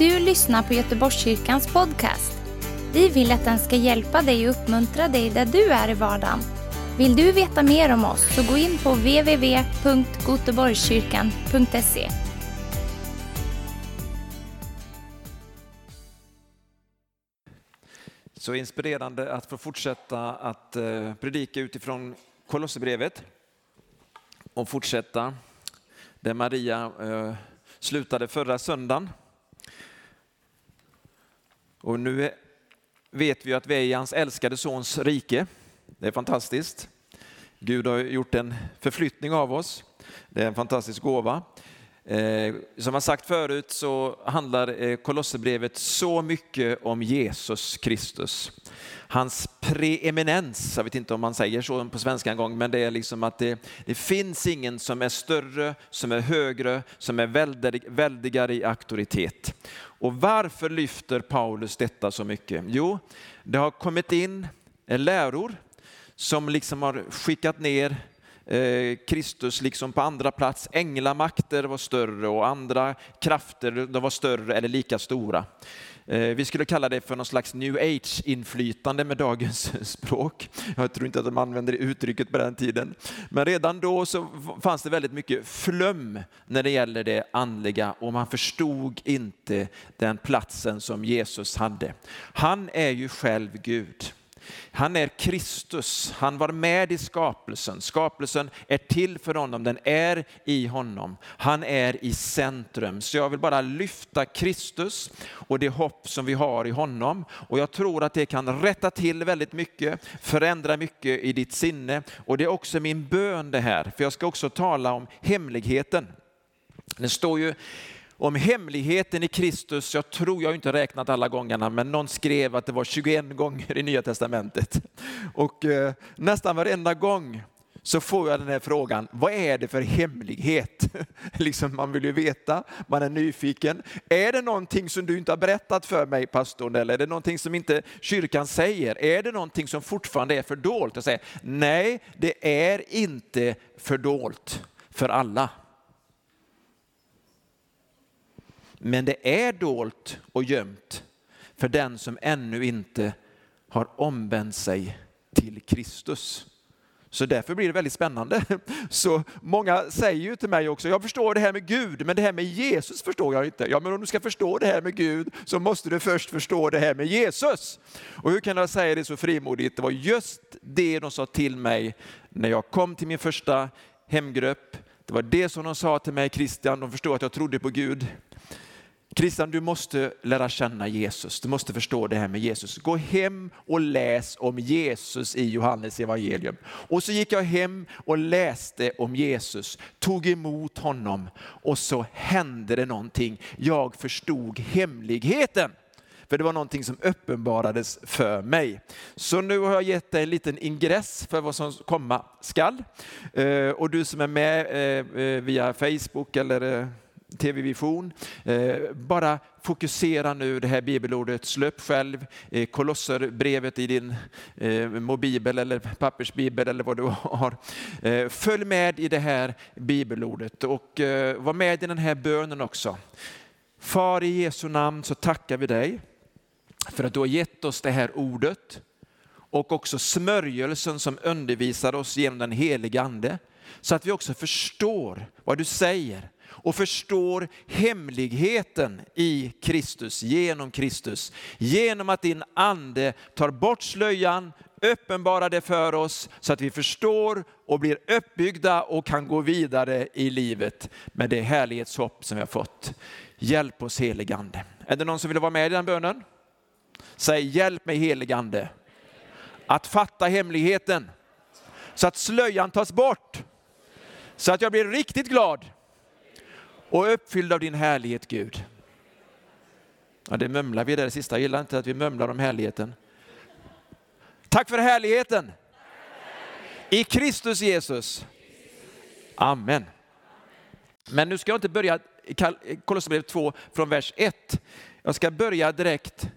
du lyssnar på Göteborgskyrkans podcast. Vi vill att den ska hjälpa dig och uppmuntra dig där du är i vardagen. Vill du veta mer om oss så gå in på www.goteborgskyrkan.se. Så inspirerande att få fortsätta att eh, predika utifrån Kolosserbrevet och fortsätta där Maria eh, slutade förra söndagen. Och nu vet vi att vi är i hans älskade sons rike. Det är fantastiskt. Gud har gjort en förflyttning av oss. Det är en fantastisk gåva. Eh, som jag sagt förut så handlar eh, Kolosserbrevet så mycket om Jesus Kristus. Hans preeminens, jag vet inte om man säger så på svenska en gång, men det är liksom att det, det finns ingen som är större, som är högre, som är väldig, väldigare i auktoritet. Och varför lyfter Paulus detta så mycket? Jo, det har kommit in läror som liksom har skickat ner eh, Kristus liksom på andra plats. Änglamakter var större och andra krafter de var större eller lika stora. Eh, vi skulle kalla det för någon slags new age-inflytande med dagens språk. Jag tror inte att de använde det uttrycket på den tiden. Men redan då så fanns det väldigt mycket flum när det gäller det andliga och man förstod inte den platsen som Jesus hade. Han är ju själv Gud. Han är Kristus, han var med i skapelsen. Skapelsen är till för honom, den är i honom. Han är i centrum. Så jag vill bara lyfta Kristus och det hopp som vi har i honom. Och jag tror att det kan rätta till väldigt mycket, förändra mycket i ditt sinne. Och det är också min bön det här, för jag ska också tala om hemligheten. Det står ju om hemligheten i Kristus, jag tror jag inte räknat alla gångerna, men någon skrev att det var 21 gånger i Nya Testamentet. Och eh, nästan varenda gång så får jag den här frågan, vad är det för hemlighet? liksom man vill ju veta, man är nyfiken. Är det någonting som du inte har berättat för mig pastorn eller är det någonting som inte kyrkan säger? Är det någonting som fortfarande är fördolt? Jag säger, nej, det är inte fördolt för alla. Men det är dolt och gömt för den som ännu inte har omvänt sig till Kristus. Så därför blir det väldigt spännande. Så många säger ju till mig också, jag förstår det här med Gud, men det här med Jesus förstår jag inte. Ja, men om du ska förstå det här med Gud så måste du först förstå det här med Jesus. Och hur kan jag säga det så frimodigt? Det var just det de sa till mig när jag kom till min första hemgrupp. Det var det som de sa till mig, Christian, de förstod att jag trodde på Gud. Christian, du måste lära känna Jesus. Du måste förstå det här med Jesus. Gå hem och läs om Jesus i Johannes evangelium. Och så gick jag hem och läste om Jesus, tog emot honom och så hände det någonting. Jag förstod hemligheten. För det var någonting som uppenbarades för mig. Så nu har jag gett dig en liten ingress för vad som komma skall. Eh, och du som är med eh, eh, via Facebook eller TV-vision. Eh, bara fokusera nu det här bibelordet, slöp själv eh, Kolosserbrevet i din eh, mobibel eller pappersbibel eller vad du har. Följ med i det här bibelordet och var med i den här bönen också. Far i Jesu namn så tackar vi dig för att du har gett oss det här ordet och också smörjelsen som undervisar oss genom den heliga ande så att vi också förstår vad du säger och förstår hemligheten i Kristus, genom Kristus. Genom att din ande tar bort slöjan, uppenbarar det för oss så att vi förstår och blir uppbyggda och kan gå vidare i livet med det härlighetshopp som vi har fått. Hjälp oss heligande. Är det någon som vill vara med i den bönen? Säg hjälp mig heligande att fatta hemligheten så att slöjan tas bort. Så att jag blir riktigt glad och uppfylld av din härlighet Gud. Ja, det mumlar vi där det sista, jag gillar inte att vi mumlar om härligheten. Tack för härligheten. I Kristus Jesus. Amen. Men nu ska jag inte börja Kolosserbrevet 2 från vers 1. Jag ska börja direkt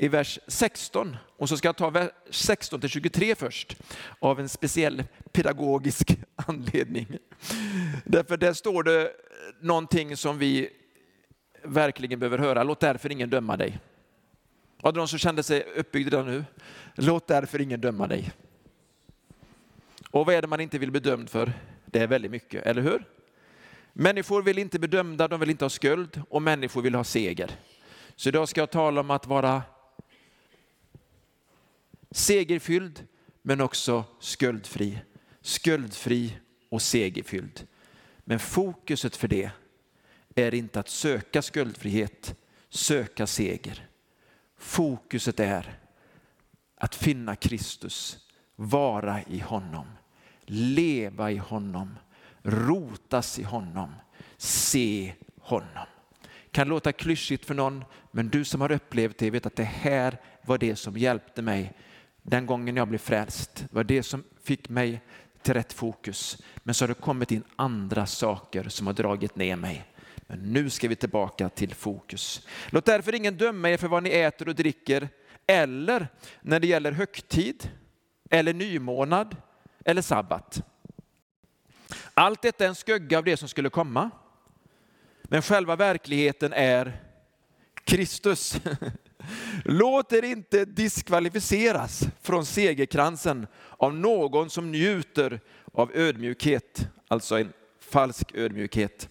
i vers 16 och så ska jag ta vers 16 till 23 först av en speciell pedagogisk anledning. Därför där står det någonting som vi verkligen behöver höra. Låt därför ingen döma dig. Var det någon som kände sig uppbyggd nu? Låt därför ingen döma dig. Och vad är det man inte vill bli dömd för? Det är väldigt mycket, eller hur? Människor vill inte bli dömda, de vill inte ha skuld och människor vill ha seger. Så idag ska jag tala om att vara segerfylld men också skuldfri. Skuldfri och segerfylld. Men fokuset för det är inte att söka skuldfrihet, söka seger. Fokuset är att finna Kristus, vara i honom, leva i honom, rotas i honom, se honom. Kan låta klyschigt för någon, men du som har upplevt det vet att det här var det som hjälpte mig den gången jag blev frälst. Det var det som fick mig till rätt fokus. Men så har det kommit in andra saker som har dragit ner mig. Men nu ska vi tillbaka till fokus. Låt därför ingen döma er för vad ni äter och dricker eller när det gäller högtid eller nymånad eller sabbat. Allt detta är en skugga av det som skulle komma. Men själva verkligheten är Kristus. Låt er inte diskvalificeras från segerkransen av någon som njuter av ödmjukhet, alltså en falsk ödmjukhet.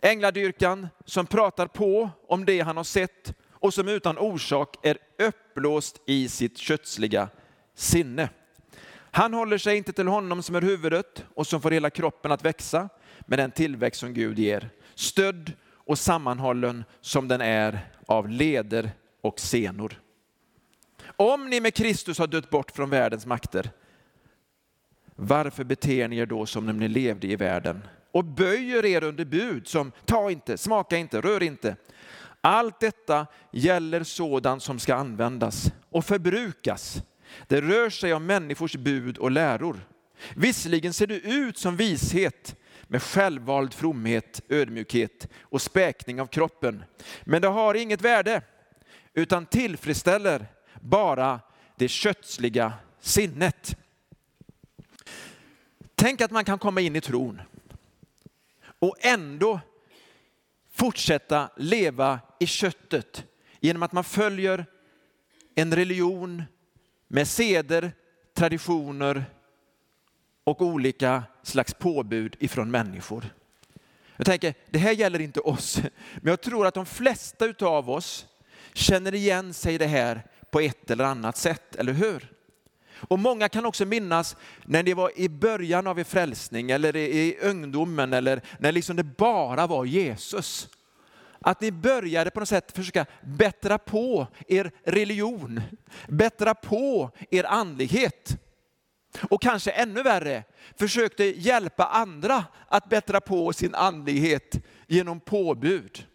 Ängladyrkan som pratar på om det han har sett och som utan orsak är uppblåst i sitt kötsliga sinne. Han håller sig inte till honom som är huvudet och som får hela kroppen att växa med den tillväxt som Gud ger. Stödd och sammanhållen som den är av leder och senor. Om ni med Kristus har dött bort från världens makter, varför beter ni er då som när ni levde i världen och böjer er under bud som ta inte, smaka inte, rör inte. Allt detta gäller sådant som ska användas och förbrukas. Det rör sig om människors bud och läror. Visserligen ser det ut som vishet med självvald fromhet, ödmjukhet och späkning av kroppen. Men det har inget värde utan tillfredsställer bara det kötsliga sinnet. Tänk att man kan komma in i tron och ändå fortsätta leva i köttet genom att man följer en religion med seder, traditioner och olika slags påbud ifrån människor. Jag tänker, det här gäller inte oss, men jag tror att de flesta av oss känner igen sig i det här på ett eller annat sätt, eller hur? Och många kan också minnas när det var i början av er frälsning eller i ungdomen eller när liksom det bara var Jesus. Att ni började på något sätt försöka bättra på er religion, bättra på er andlighet. Och kanske ännu värre, försökte hjälpa andra att bättra på sin andlighet genom påbud.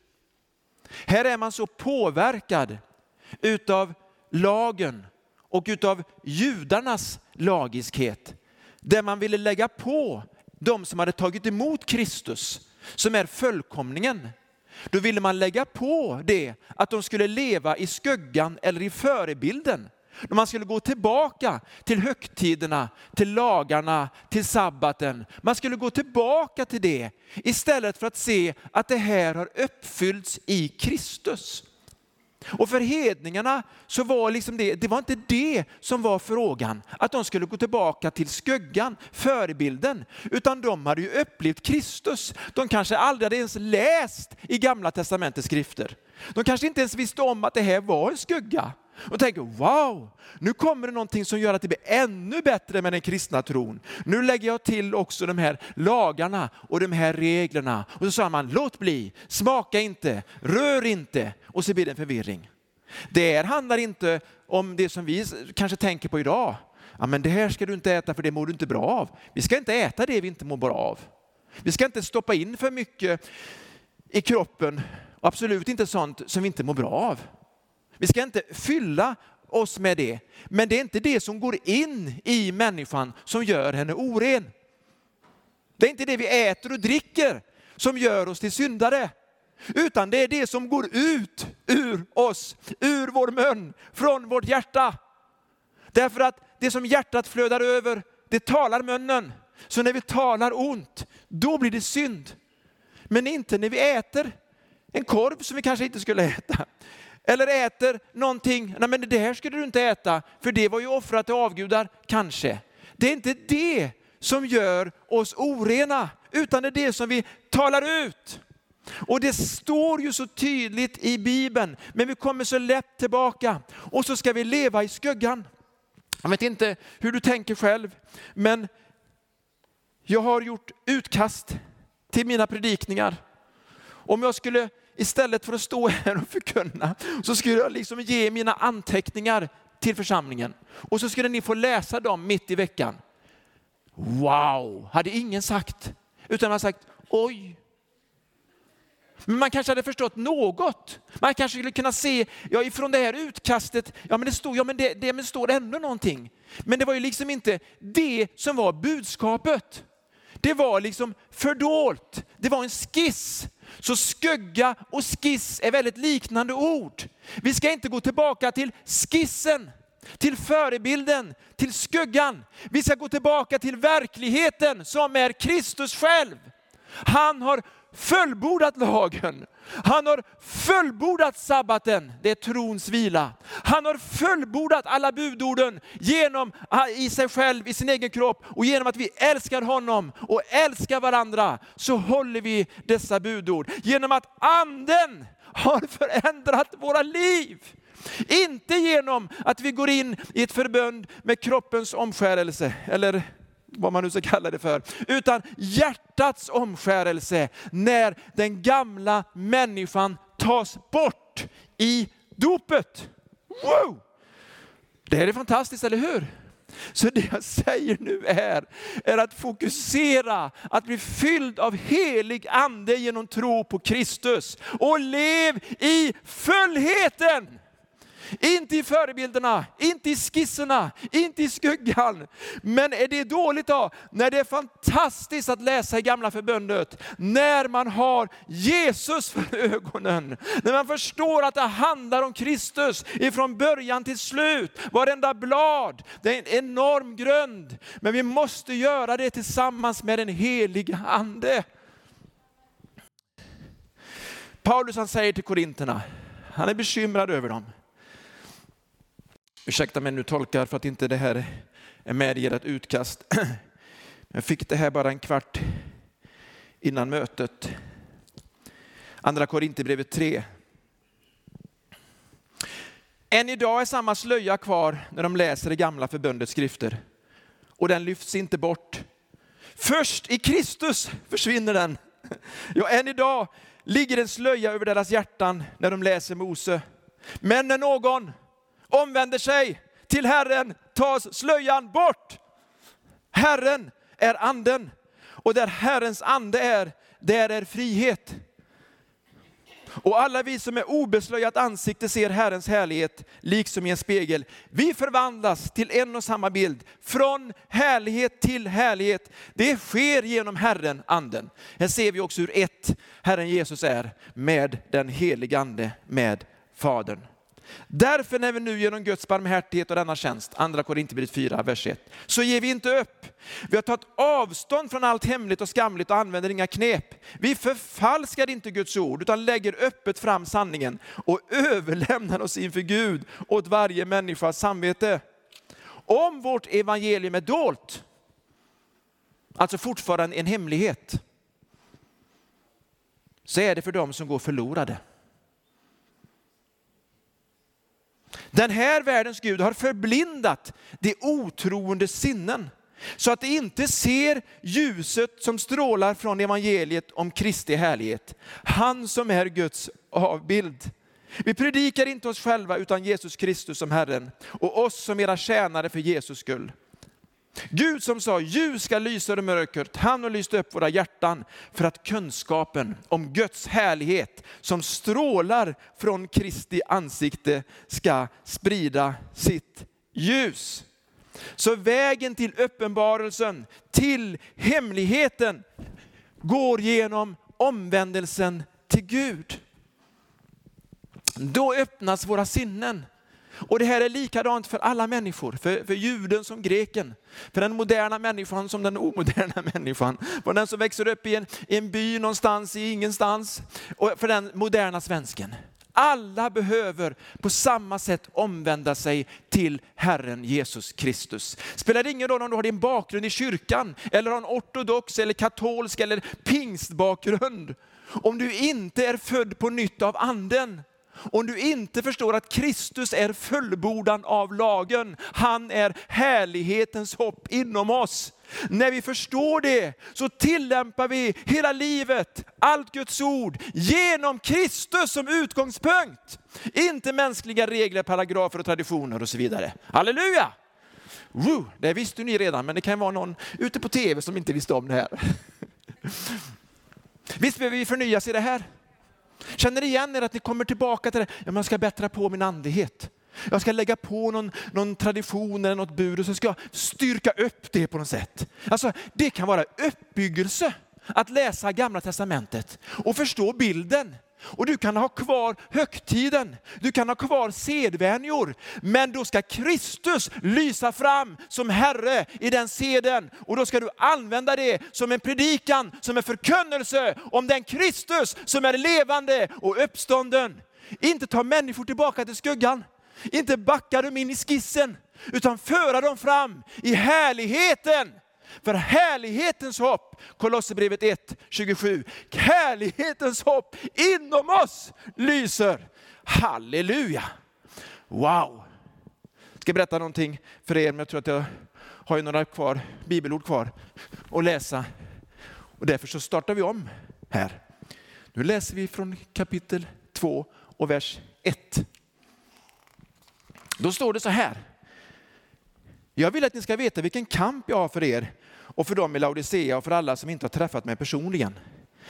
Här är man så påverkad utav lagen och utav judarnas lagiskhet. Där man ville lägga på de som hade tagit emot Kristus, som är fullkomningen. Då ville man lägga på det att de skulle leva i skuggan eller i förebilden. När man skulle gå tillbaka till högtiderna, till lagarna, till sabbaten. Man skulle gå tillbaka till det istället för att se att det här har uppfyllts i Kristus. Och för hedningarna så var liksom det, det var inte det som var frågan, att de skulle gå tillbaka till skuggan, förebilden, utan de hade ju upplevt Kristus. De kanske aldrig hade ens läst i gamla testamentets skrifter. De kanske inte ens visste om att det här var en skugga och tänker wow, nu kommer det någonting som gör att det blir ännu bättre med den kristna tron. Nu lägger jag till också de här lagarna och de här reglerna. Och så sa man låt bli, smaka inte, rör inte och så blir det en förvirring. Det här handlar inte om det som vi kanske tänker på idag. Ja, men det här ska du inte äta för det mår du inte bra av. Vi ska inte äta det vi inte mår bra av. Vi ska inte stoppa in för mycket i kroppen, absolut inte sånt som vi inte mår bra av. Vi ska inte fylla oss med det. Men det är inte det som går in i människan som gör henne oren. Det är inte det vi äter och dricker som gör oss till syndare. Utan det är det som går ut ur oss, ur vår mun, från vårt hjärta. Därför att det som hjärtat flödar över, det talar munnen. Så när vi talar ont, då blir det synd. Men inte när vi äter en korv som vi kanske inte skulle äta. Eller äter någonting, nej men det här skulle du inte äta, för det var ju offrat till avgudar, kanske. Det är inte det som gör oss orena, utan det är det som vi talar ut. Och det står ju så tydligt i Bibeln, men vi kommer så lätt tillbaka. Och så ska vi leva i skuggan. Jag vet inte hur du tänker själv, men jag har gjort utkast till mina predikningar. Om jag skulle istället för att stå här och förkunna, så skulle jag liksom ge mina anteckningar till församlingen. Och så skulle ni få läsa dem mitt i veckan. Wow, hade ingen sagt. Utan man sagt, oj. Men man kanske hade förstått något. Man kanske skulle kunna se, ja ifrån det här utkastet, ja men det står, ja men det, det men står ändå någonting. Men det var ju liksom inte det som var budskapet. Det var liksom fördolt. Det var en skiss. Så skugga och skiss är väldigt liknande ord. Vi ska inte gå tillbaka till skissen, till förebilden, till skuggan. Vi ska gå tillbaka till verkligheten som är Kristus själv. Han har fullbordat lagen. Han har fullbordat sabbaten, det är trons vila. Han har fullbordat alla budorden genom ah, i sig själv, i sin egen kropp och genom att vi älskar honom och älskar varandra så håller vi dessa budord. Genom att anden har förändrat våra liv. Inte genom att vi går in i ett förbund med kroppens omskärelse eller vad man nu ska kalla det för, utan hjärtats omskärelse när den gamla människan tas bort i dopet. Wow! Det här är fantastiskt, eller hur? Så det jag säger nu är, är att fokusera, att bli fylld av helig ande genom tro på Kristus. Och lev i fullheten! Inte i förebilderna, inte i skisserna, inte i skuggan. Men är det dåligt då? När det är fantastiskt att läsa i gamla förbundet, när man har Jesus för ögonen, när man förstår att det handlar om Kristus ifrån början till slut. Varenda blad, det är en enorm grund. Men vi måste göra det tillsammans med den heliga Ande. Paulus han säger till korinterna, han är bekymrad över dem. Ursäkta mig nu tolkar för att inte det här är med i ert utkast. Jag fick det här bara en kvart innan mötet. Andra Korinthierbrevet 3. Än idag är samma slöja kvar när de läser det gamla förbundets skrifter. Och den lyfts inte bort. Först i Kristus försvinner den. Ja, än idag ligger en slöja över deras hjärtan när de läser Mose. Men när någon omvänder sig till Herren tas slöjan bort. Herren är anden och där Herrens ande är, där är frihet. Och alla vi som är obeslöjat ansikte ser Herrens härlighet liksom i en spegel. Vi förvandlas till en och samma bild, från härlighet till härlighet. Det sker genom Herren, anden. Här ser vi också hur ett Herren Jesus är med den helige ande, med Fadern. Därför när vi nu genom Guds barmhärtighet och denna tjänst, andra Korinthierbrevet 4, vers 1, så ger vi inte upp. Vi har tagit avstånd från allt hemligt och skamligt och använder inga knep. Vi förfalskar inte Guds ord utan lägger öppet fram sanningen och överlämnar oss inför Gud åt varje människas samvete. Om vårt evangelium är dolt, alltså fortfarande en hemlighet, så är det för dem som går förlorade. Den här världens Gud har förblindat de otroende sinnen så att de inte ser ljuset som strålar från evangeliet om Kristi härlighet. Han som är Guds avbild. Vi predikar inte oss själva utan Jesus Kristus som Herren och oss som era tjänare för Jesus skull. Gud som sa ljus ska lysa ur mörkret, han har lyst upp våra hjärtan för att kunskapen om Guds härlighet som strålar från Kristi ansikte ska sprida sitt ljus. Så vägen till uppenbarelsen, till hemligheten går genom omvändelsen till Gud. Då öppnas våra sinnen och det här är likadant för alla människor, för, för juden som greken, för den moderna människan som den omoderna människan, för den som växer upp i en, i en by någonstans i ingenstans, och för den moderna svensken. Alla behöver på samma sätt omvända sig till Herren Jesus Kristus. Spelar ingen roll om du har din bakgrund i kyrkan, eller har en ortodox, eller katolsk eller pingstbakgrund. Om du inte är född på nytt av anden, om du inte förstår att Kristus är fullbordan av lagen, han är härlighetens hopp inom oss. När vi förstår det så tillämpar vi hela livet, allt Guds ord, genom Kristus som utgångspunkt. Inte mänskliga regler, paragrafer och traditioner och så vidare. Halleluja! Woo, det visste ni redan, men det kan vara någon ute på tv som inte visste om det här. Visst behöver vi förnyas i det här? Känner ni igen er att ni kommer tillbaka till det? Ja, man ska bättra på min andlighet. Jag ska lägga på någon, någon tradition eller något bud och så ska jag styrka upp det på något sätt. Alltså, det kan vara uppbyggelse att läsa gamla testamentet och förstå bilden. Och du kan ha kvar högtiden, du kan ha kvar sedvänjor, men då ska Kristus lysa fram som Herre i den seden. Och då ska du använda det som en predikan, som en förkunnelse om den Kristus som är levande och uppstånden. Inte ta människor tillbaka till skuggan, inte backa dem in i skissen, utan föra dem fram i härligheten. För härlighetens hopp, Kolosserbrevet 1, 27, härlighetens hopp inom oss lyser. Halleluja! Wow! Jag ska berätta någonting för er, men jag tror att jag har ju några kvar, bibelord kvar att läsa. Och därför så startar vi om här. Nu läser vi från kapitel 2 och vers 1. Då står det så här. Jag vill att ni ska veta vilken kamp jag har för er och för dem i Laodicea och för alla som inte har träffat mig personligen.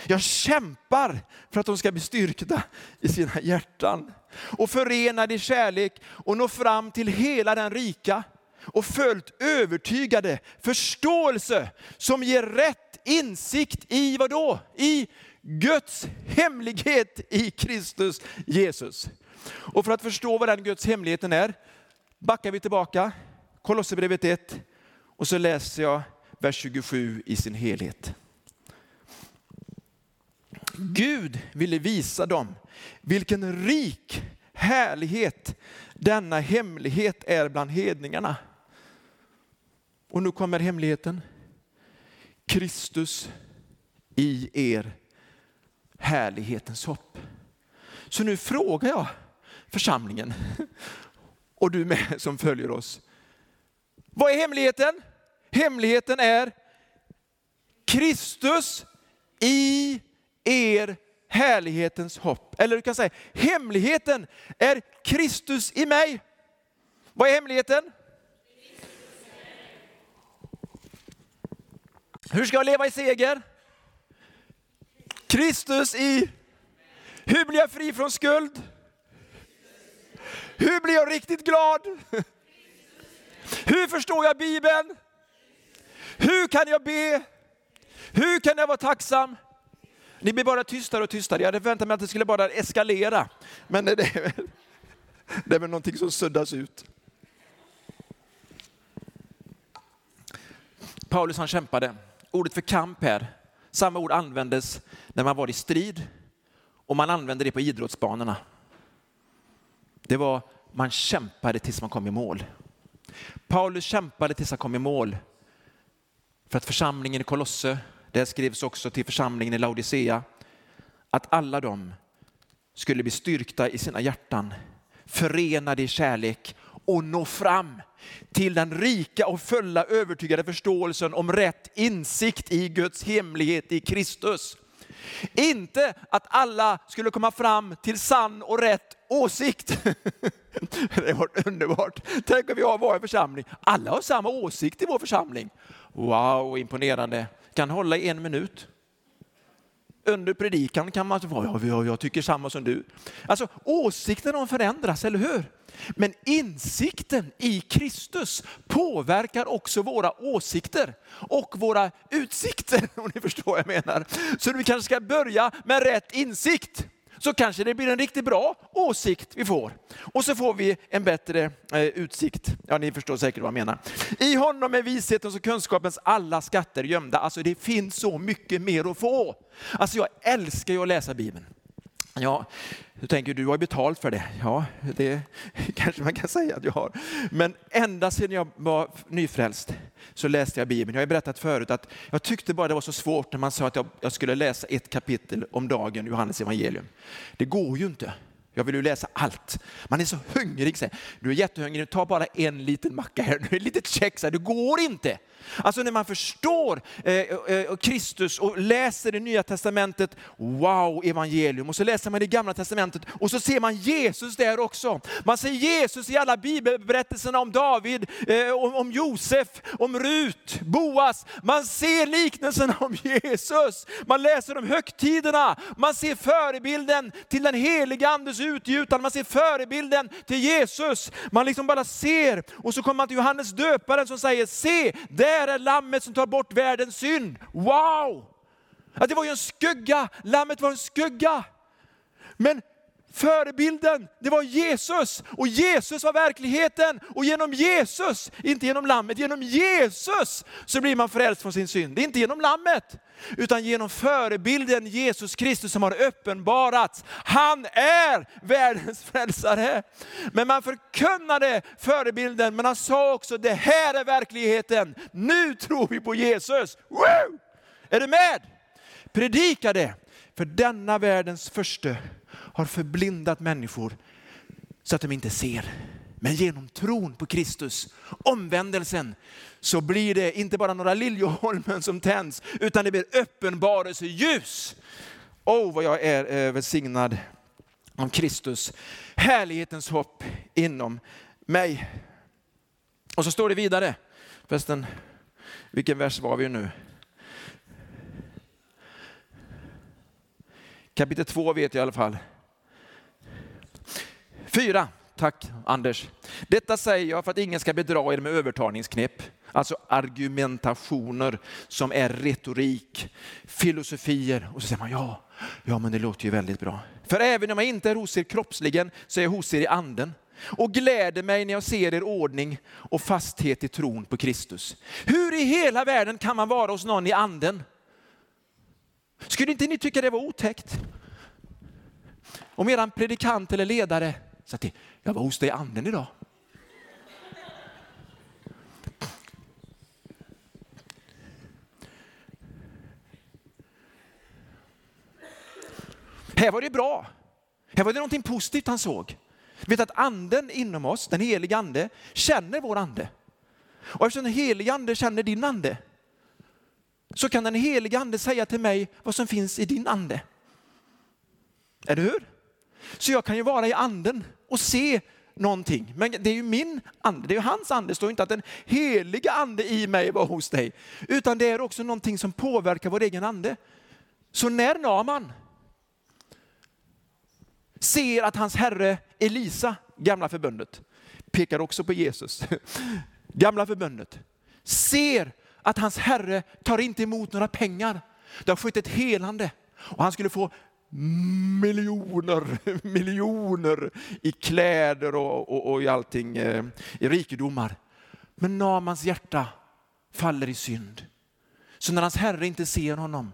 Jag kämpar för att de ska bli styrkta i sina hjärtan och förenade i kärlek och nå fram till hela den rika och följt övertygade förståelse som ger rätt insikt i vad då? I Guds hemlighet i Kristus Jesus. Och för att förstå vad den Guds hemligheten är backar vi tillbaka, Kolosserbrevet 1 och så läser jag vers 27 i sin helhet. Gud ville visa dem vilken rik härlighet denna hemlighet är bland hedningarna. Och nu kommer hemligheten. Kristus i er härlighetens hopp. Så nu frågar jag församlingen och du med som följer oss. Vad är hemligheten? Hemligheten är Kristus i er härlighetens hopp. Eller du kan säga, hemligheten är Kristus i mig. Vad är hemligheten? Hur ska jag leva i seger? Kristus i... Hur blir jag fri från skuld? Hur blir jag riktigt glad? Hur förstår jag Bibeln? Hur kan jag be? Hur kan jag vara tacksam? Ni blir bara tystare och tystare. Jag hade förväntat mig att det skulle bara eskalera. Men det är, väl, det är väl någonting som suddas ut. Paulus han kämpade. Ordet för kamp här, samma ord användes när man var i strid och man använde det på idrottsbanorna. Det var, man kämpade tills man kom i mål. Paulus kämpade tills han kom i mål. För att församlingen i Kolosse, det skrivs också till församlingen i Laodicea, att alla de skulle bli styrkta i sina hjärtan, förenade i kärlek och nå fram till den rika och fulla övertygade förståelsen om rätt insikt i Guds hemlighet i Kristus. Inte att alla skulle komma fram till sann och rätt åsikt. Det var underbart. Tänk om vi har vår församling. Alla har samma åsikt i vår församling. Wow, imponerande. Kan hålla i en minut. Under predikan kan man säga, ja, jag tycker samma som du. Alltså åsikterna de förändras, eller hur? Men insikten i Kristus påverkar också våra åsikter och våra utsikter, om ni förstår vad jag menar. Så vi kanske ska börja med rätt insikt så kanske det blir en riktigt bra åsikt vi får. Och så får vi en bättre eh, utsikt. Ja, ni förstår säkert vad jag menar. I honom är vishetens och kunskapens alla skatter gömda. Alltså det finns så mycket mer att få. Alltså jag älskar ju att läsa Bibeln. Ja, du tänker du har betalt för det. Ja, det kanske man kan säga att jag har. Men ända sedan jag var nyfrälst så läste jag Bibeln. Jag har berättat förut att jag tyckte bara det var så svårt när man sa att jag, jag skulle läsa ett kapitel om dagen, Johannes evangelium. Det går ju inte. Jag vill ju läsa allt. Man är så hungrig. Så du är jättehungrig, ta bara en liten macka här, Du är ett litet så här. Det går inte. Alltså när man förstår eh, eh, eh, Kristus och läser det nya testamentet, wow, evangelium. Och så läser man det gamla testamentet och så ser man Jesus där också. Man ser Jesus i alla bibelberättelserna om David, eh, om, om Josef, om Rut, Boas. Man ser liknelserna om Jesus. Man läser om högtiderna. Man ser förebilden till den heliga andes utgjutande. Man ser förebilden till Jesus. Man liksom bara ser och så kommer man till Johannes döparen som säger, se, där är lammet som tar bort världens synd. Wow! Att det var ju en skugga, lammet var en skugga. Men förebilden, det var Jesus. Och Jesus var verkligheten. Och genom Jesus, inte genom lammet, genom Jesus så blir man frälst från sin synd. Det är inte genom lammet, utan genom förebilden Jesus Kristus som har uppenbarats. Han är världens frälsare. Men man förkunnade förebilden, men han sa också, det här är verkligheten. Nu tror vi på Jesus. Woo! Är du med? Predika det, för denna världens första har förblindat människor så att de inte ser. Men genom tron på Kristus, omvändelsen, så blir det inte bara några liljeholmen som tänds, utan det blir uppenbarelseljus. Åh, oh, vad jag är eh, välsignad om Kristus, härlighetens hopp inom mig. Och så står det vidare, förresten, vilken vers var vi nu? Kapitel 2 vet jag i alla fall. Fyra, tack Anders. Detta säger jag för att ingen ska bedra er med övertalningsknep, alltså argumentationer som är retorik, filosofier. Och så säger man ja, ja men det låter ju väldigt bra. För även om jag inte är hos er kroppsligen så är jag hos er i anden och gläder mig när jag ser er ordning och fasthet i tron på Kristus. Hur i hela världen kan man vara hos någon i anden? Skulle inte ni tycka det var otäckt? Om eran predikant eller ledare sa till, jag var hos dig i anden idag. Här var det bra. Här var det någonting positivt han såg. Vet att anden inom oss, den heliga ande, känner vår ande. Och eftersom den heliga ande känner din ande, så kan den heliga ande säga till mig vad som finns i din ande. Eller hur? Så jag kan ju vara i anden och se någonting. Men det är ju min ande, det är ju hans ande. Det står inte att den heliga ande i mig var hos dig. Utan det är också någonting som påverkar vår egen ande. Så när Naman ser att hans herre Elisa, gamla förbundet, pekar också på Jesus, gamla förbundet, ser att hans herre tar inte emot några pengar. Det har skett ett helande och han skulle få miljoner, miljoner i kläder och, och, och i allting, eh, i rikedomar. Men Namans hjärta faller i synd. Så när hans herre inte ser honom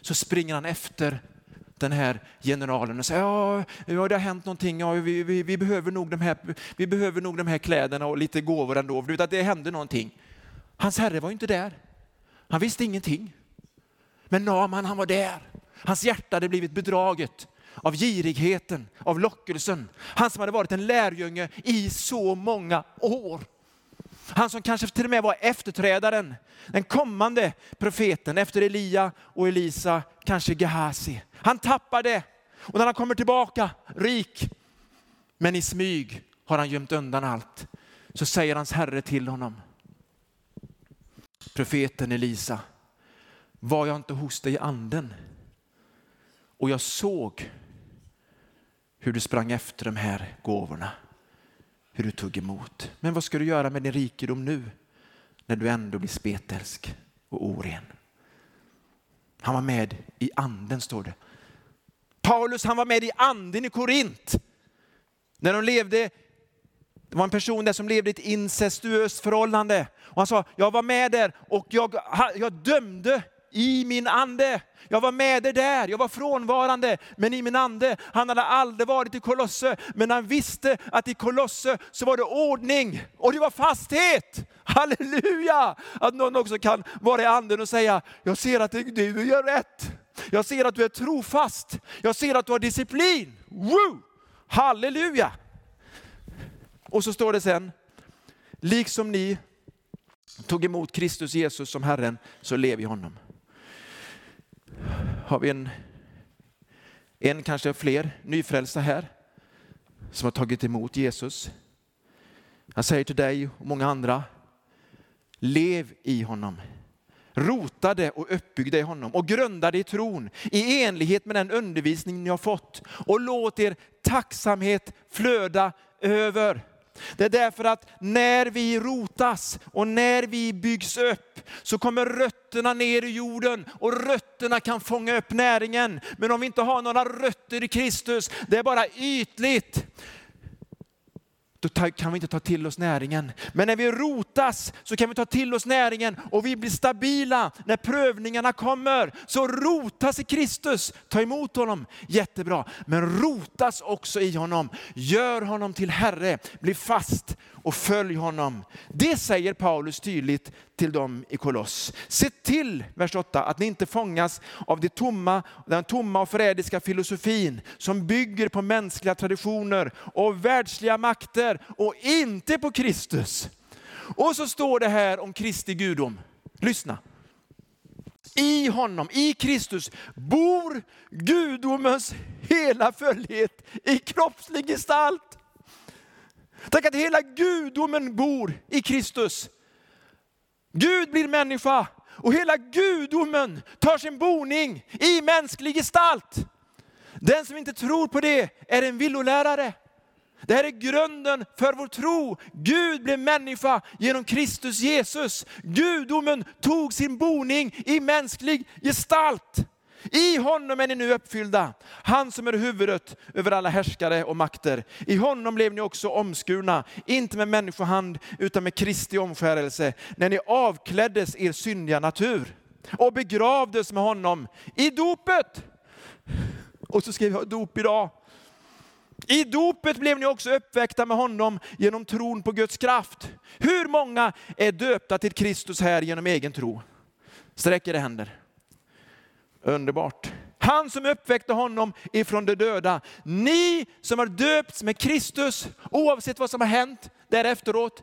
så springer han efter den här generalen och säger ja, ja det har hänt någonting, ja, vi, vi, vi, behöver nog de här, vi behöver nog de här kläderna och lite gåvor ändå. För att det hände någonting. Hans herre var inte där. Han visste ingenting. Men Naman han var där. Hans hjärta hade blivit bedraget av girigheten, av lockelsen. Han som hade varit en lärjunge i så många år. Han som kanske till och med var efterträdaren, den kommande profeten efter Elia och Elisa, kanske Gehazi. Han tappade och när han kommer tillbaka rik, men i smyg har han gömt undan allt. Så säger hans herre till honom, profeten Elisa, var jag inte hos dig i anden? Och jag såg hur du sprang efter de här gåvorna, hur du tog emot. Men vad ska du göra med din rikedom nu när du ändå blir spetälsk och oren? Han var med i anden står det. Paulus han var med i anden i Korint. När de levde, det var en person där som levde i ett incestuöst förhållande. Och han sa, jag var med där och jag, jag dömde i min ande. Jag var med dig där, jag var frånvarande, men i min ande. Han hade aldrig varit i Kolosse, men han visste att i Kolosse så var det ordning och det var fasthet. Halleluja! Att någon också kan vara i anden och säga, jag ser att du gör rätt. Jag ser att du är trofast. Jag ser att du har disciplin. Woo! Halleluja! Och så står det sen, liksom ni tog emot Kristus Jesus som Herren, så lev i honom har vi en, en kanske fler nyfrälsta här som har tagit emot Jesus. Han säger till dig och många andra, lev i honom. Rotade och uppbyggda i honom och grundade i tron i enlighet med den undervisning ni har fått. Och låt er tacksamhet flöda över. Det är därför att när vi rotas och när vi byggs upp så kommer rötterna ner i jorden och rötterna kan fånga upp näringen. Men om vi inte har några rötter i Kristus, det är bara ytligt då kan vi inte ta till oss näringen. Men när vi rotas så kan vi ta till oss näringen och vi blir stabila när prövningarna kommer. Så rotas i Kristus, ta emot honom, jättebra. Men rotas också i honom, gör honom till Herre, bli fast och följ honom. Det säger Paulus tydligt till dem i Koloss. Se till, vers 8, att ni inte fångas av det tomma, den tomma och förrädiska filosofin som bygger på mänskliga traditioner och världsliga makter och inte på Kristus. Och så står det här om Kristi gudom. Lyssna. I honom, i Kristus, bor gudomens hela fullhet i kroppslig gestalt. Tänk att hela gudomen bor i Kristus. Gud blir människa och hela gudomen tar sin boning i mänsklig gestalt. Den som inte tror på det är en villolärare. Det här är grunden för vår tro. Gud blev människa genom Kristus Jesus. Gudomen tog sin boning i mänsklig gestalt. I honom är ni nu uppfyllda, han som är huvudet över alla härskare och makter. I honom blev ni också omskurna, inte med människohand utan med Kristi omskärelse, när ni avkläddes er syndiga natur och begravdes med honom i dopet. Och så skrev jag dop idag. I dopet blev ni också uppväckta med honom genom tron på Guds kraft. Hur många är döpta till Kristus här genom egen tro? Sträck era händer. Underbart. Han som uppväckte honom ifrån de döda. Ni som har döpts med Kristus, oavsett vad som har hänt därefteråt,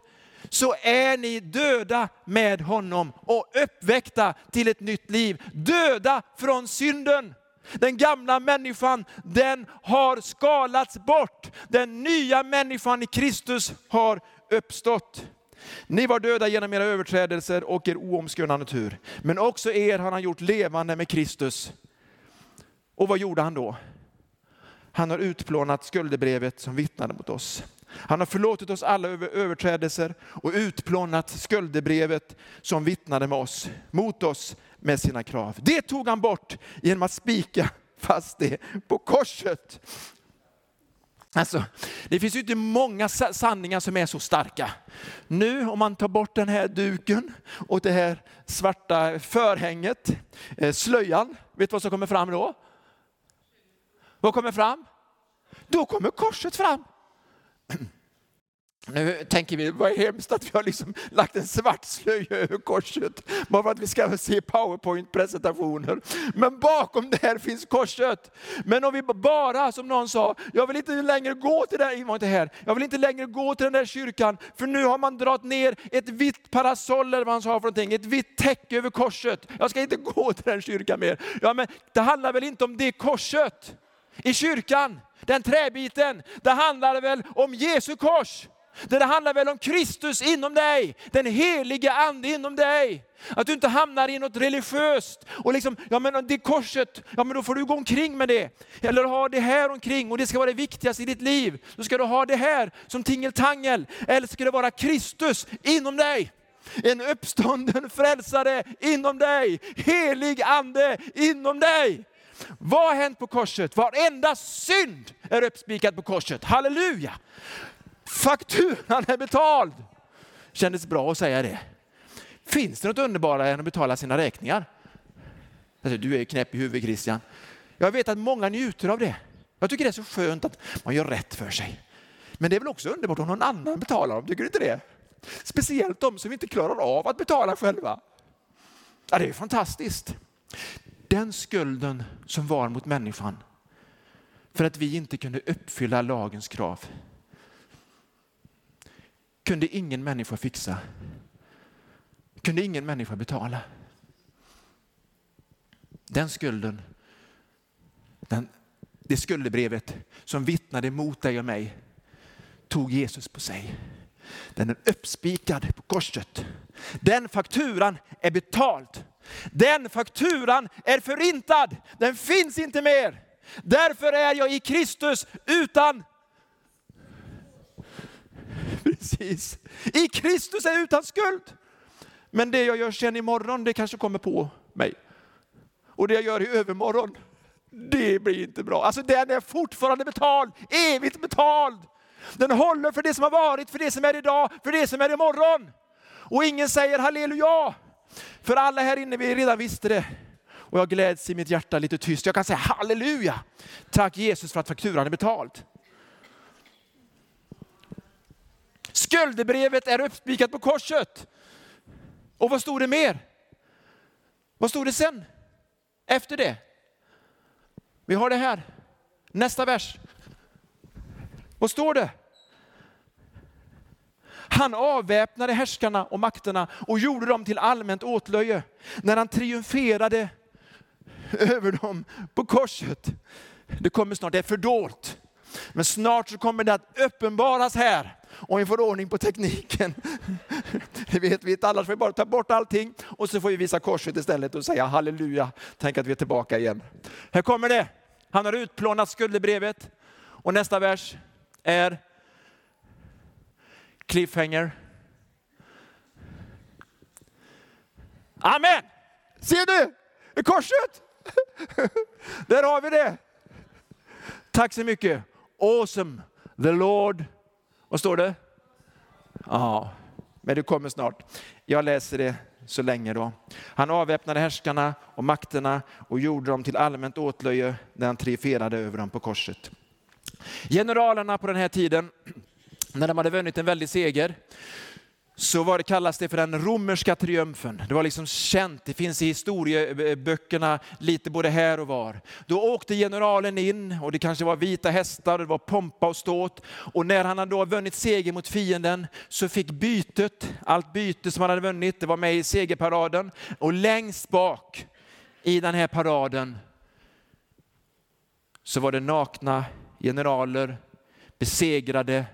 så är ni döda med honom och uppväckta till ett nytt liv. Döda från synden. Den gamla människan, den har skalats bort. Den nya människan i Kristus har uppstått. Ni var döda genom era överträdelser och er oomskurna natur. Men också er har han gjort levande med Kristus. Och vad gjorde han då? Han har utplånat skuldebrevet som vittnade mot oss. Han har förlåtit oss alla överträdelser och utplånat skuldebrevet som vittnade med oss, mot oss med sina krav. Det tog han bort genom att spika fast det på korset. Alltså, det finns ju inte många sanningar som är så starka. Nu om man tar bort den här duken och det här svarta förhänget, eh, slöjan, vet du vad som kommer fram då? Vad kommer fram? Då kommer korset fram. Nu tänker vi, vad hemskt att vi har liksom lagt en svart slöja över korset, bara för att vi ska se powerpoint-presentationer. Men bakom det här finns korset. Men om vi bara, som någon sa, jag vill inte längre gå till den, inte här, jag vill inte längre gå till den där kyrkan, för nu har man dragit ner ett vitt parasoll, eller vad man sa för någonting, ett vitt täcke över korset. Jag ska inte gå till den kyrkan mer. Ja, men det handlar väl inte om det korset i kyrkan, den träbiten. Det handlar väl om Jesu kors. Det handlar väl om Kristus inom dig, den helige ande inom dig. Att du inte hamnar i något religiöst och liksom, ja men det korset, ja men då får du gå omkring med det. Eller ha det här omkring och det ska vara det viktigaste i ditt liv. Då ska du ha det här som tingeltangel. Eller ska det vara Kristus inom dig. En uppstånden frälsare inom dig, helig ande inom dig. Vad har hänt på korset? Varenda synd är uppspikad på korset. Halleluja! Fakturan är betald. Kändes bra att säga det. Finns det något underbarare än att betala sina räkningar? Alltså, du är knäpp i huvudet Christian. Jag vet att många njuter av det. Jag tycker det är så skönt att man gör rätt för sig. Men det är väl också underbart om någon annan betalar dem, tycker du inte det? Speciellt de som inte klarar av att betala själva. Ja, det är fantastiskt. Den skulden som var mot människan för att vi inte kunde uppfylla lagens krav kunde ingen människa fixa. Kunde ingen människa betala. Den skulden, den, det skuldebrevet som vittnade mot dig och mig tog Jesus på sig. Den är uppspikad på korset. Den fakturan är betald. Den fakturan är förintad. Den finns inte mer. Därför är jag i Kristus utan Precis. I Kristus är jag utan skuld. Men det jag gör sen imorgon, det kanske kommer på mig. Och det jag gör i övermorgon, det blir inte bra. Alltså den är fortfarande betald, evigt betald. Den håller för det som har varit, för det som är idag, för det som är imorgon. Och ingen säger halleluja. För alla här inne, vi redan visste det. Och jag gläds i mitt hjärta lite tyst. Jag kan säga halleluja. Tack Jesus för att fakturan är betald. Skuldebrevet är uppspikat på korset. Och vad stod det mer? Vad stod det sen? Efter det? Vi har det här. Nästa vers. Vad står det? Han avväpnade härskarna och makterna och gjorde dem till allmänt åtlöje när han triumferade över dem på korset. Det kommer snart, det är fördolt. Men snart så kommer det att uppenbaras här om vi får ordning på tekniken. Det vet vi inte, annars får vi bara ta bort allting och så får vi visa korset istället och säga halleluja, tänk att vi är tillbaka igen. Här kommer det. Han har utplånat skuldebrevet och nästa vers är cliffhanger. Amen! Ser du? Korset! Där har vi det. Tack så mycket. Awesome. The Lord. Vad står det? Ja, men det kommer snart. Jag läser det så länge då. Han avväpnade härskarna och makterna och gjorde dem till allmänt åtlöje när han triumferade över dem på korset. Generalerna på den här tiden, när de hade vunnit en väldig seger, så var det, kallas det för den romerska triumfen. Det var liksom känt, det finns i historieböckerna lite både här och var. Då åkte generalen in och det kanske var vita hästar, det var pompa och ståt. Och när han hade då vunnit seger mot fienden så fick bytet, allt byte som han hade vunnit, det var med i segerparaden. Och längst bak i den här paraden så var det nakna generaler, besegrade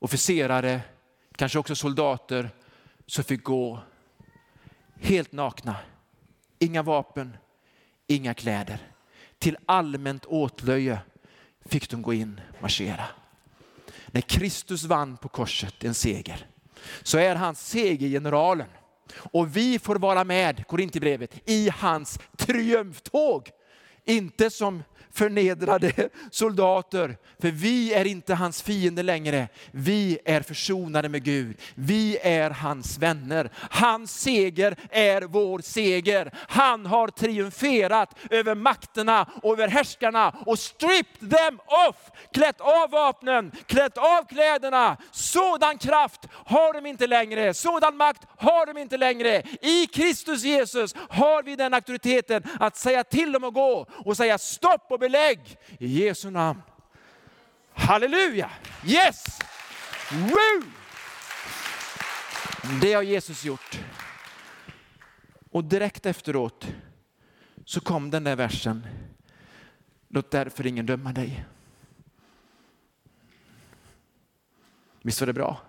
officerare kanske också soldater, som fick gå helt nakna. Inga vapen, inga kläder. Till allmänt åtlöje fick de gå in och marschera. När Kristus vann på korset en seger så är han segergeneralen. Och vi får vara med, Korinthierbrevet, i hans triumftåg. Inte som förnedrade soldater. För vi är inte hans fiende längre. Vi är försonade med Gud. Vi är hans vänner. Hans seger är vår seger. Han har triumferat över makterna och över härskarna och stripped them off. Klätt av vapnen, klätt av kläderna. Sådan kraft har de inte längre. Sådan makt har de inte längre. I Kristus Jesus har vi den auktoriteten att säga till dem att gå och säga stopp och belägg i Jesu namn. Halleluja! Yes! Woo! Det har Jesus gjort. Och direkt efteråt så kom den där versen. Låt därför ingen döma dig. Visst var det bra?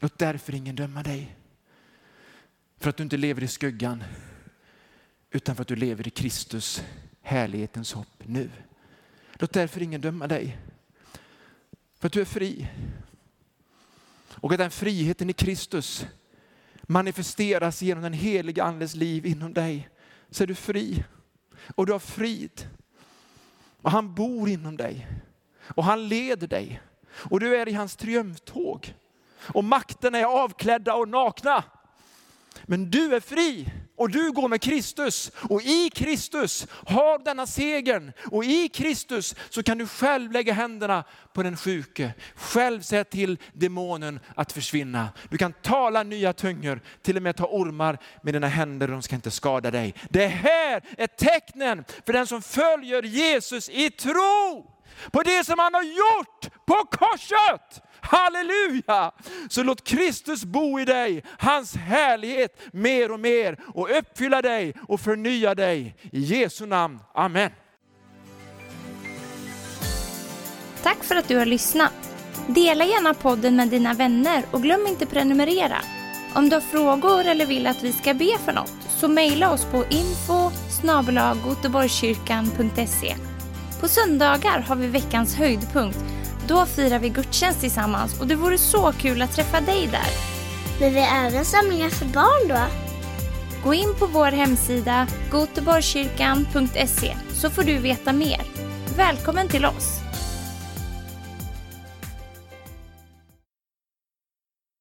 Låt därför ingen döma dig. För att du inte lever i skuggan utan för att du lever i Kristus härlighetens hopp nu. Låt därför ingen döma dig. För att du är fri. Och att den friheten i Kristus manifesteras genom den heliga Andes liv inom dig. Så är du fri. och du har frid. Och han bor inom dig och han leder dig och du är i hans triumftåg. Och makten är avklädda och nakna. Men du är fri och du går med Kristus och i Kristus har denna segern och i Kristus så kan du själv lägga händerna på den sjuke, själv säga till demonen att försvinna. Du kan tala nya tungor, till och med ta ormar med dina händer och de ska inte skada dig. Det här är tecknen för den som följer Jesus i tro på det som han har gjort på korset. Halleluja! Så låt Kristus bo i dig, hans härlighet mer och mer och uppfylla dig och förnya dig. I Jesu namn, Amen. Tack för att du har lyssnat. Dela gärna podden med dina vänner och glöm inte prenumerera. Om du har frågor eller vill att vi ska be för något så mejla oss på info på söndagar har vi veckans höjdpunkt då firar vi gudstjänst tillsammans och det vore så kul att träffa dig där. Men vi har även samlingar för barn då? Gå in på vår hemsida goteborgskyrkan.se så får du veta mer. Välkommen till oss!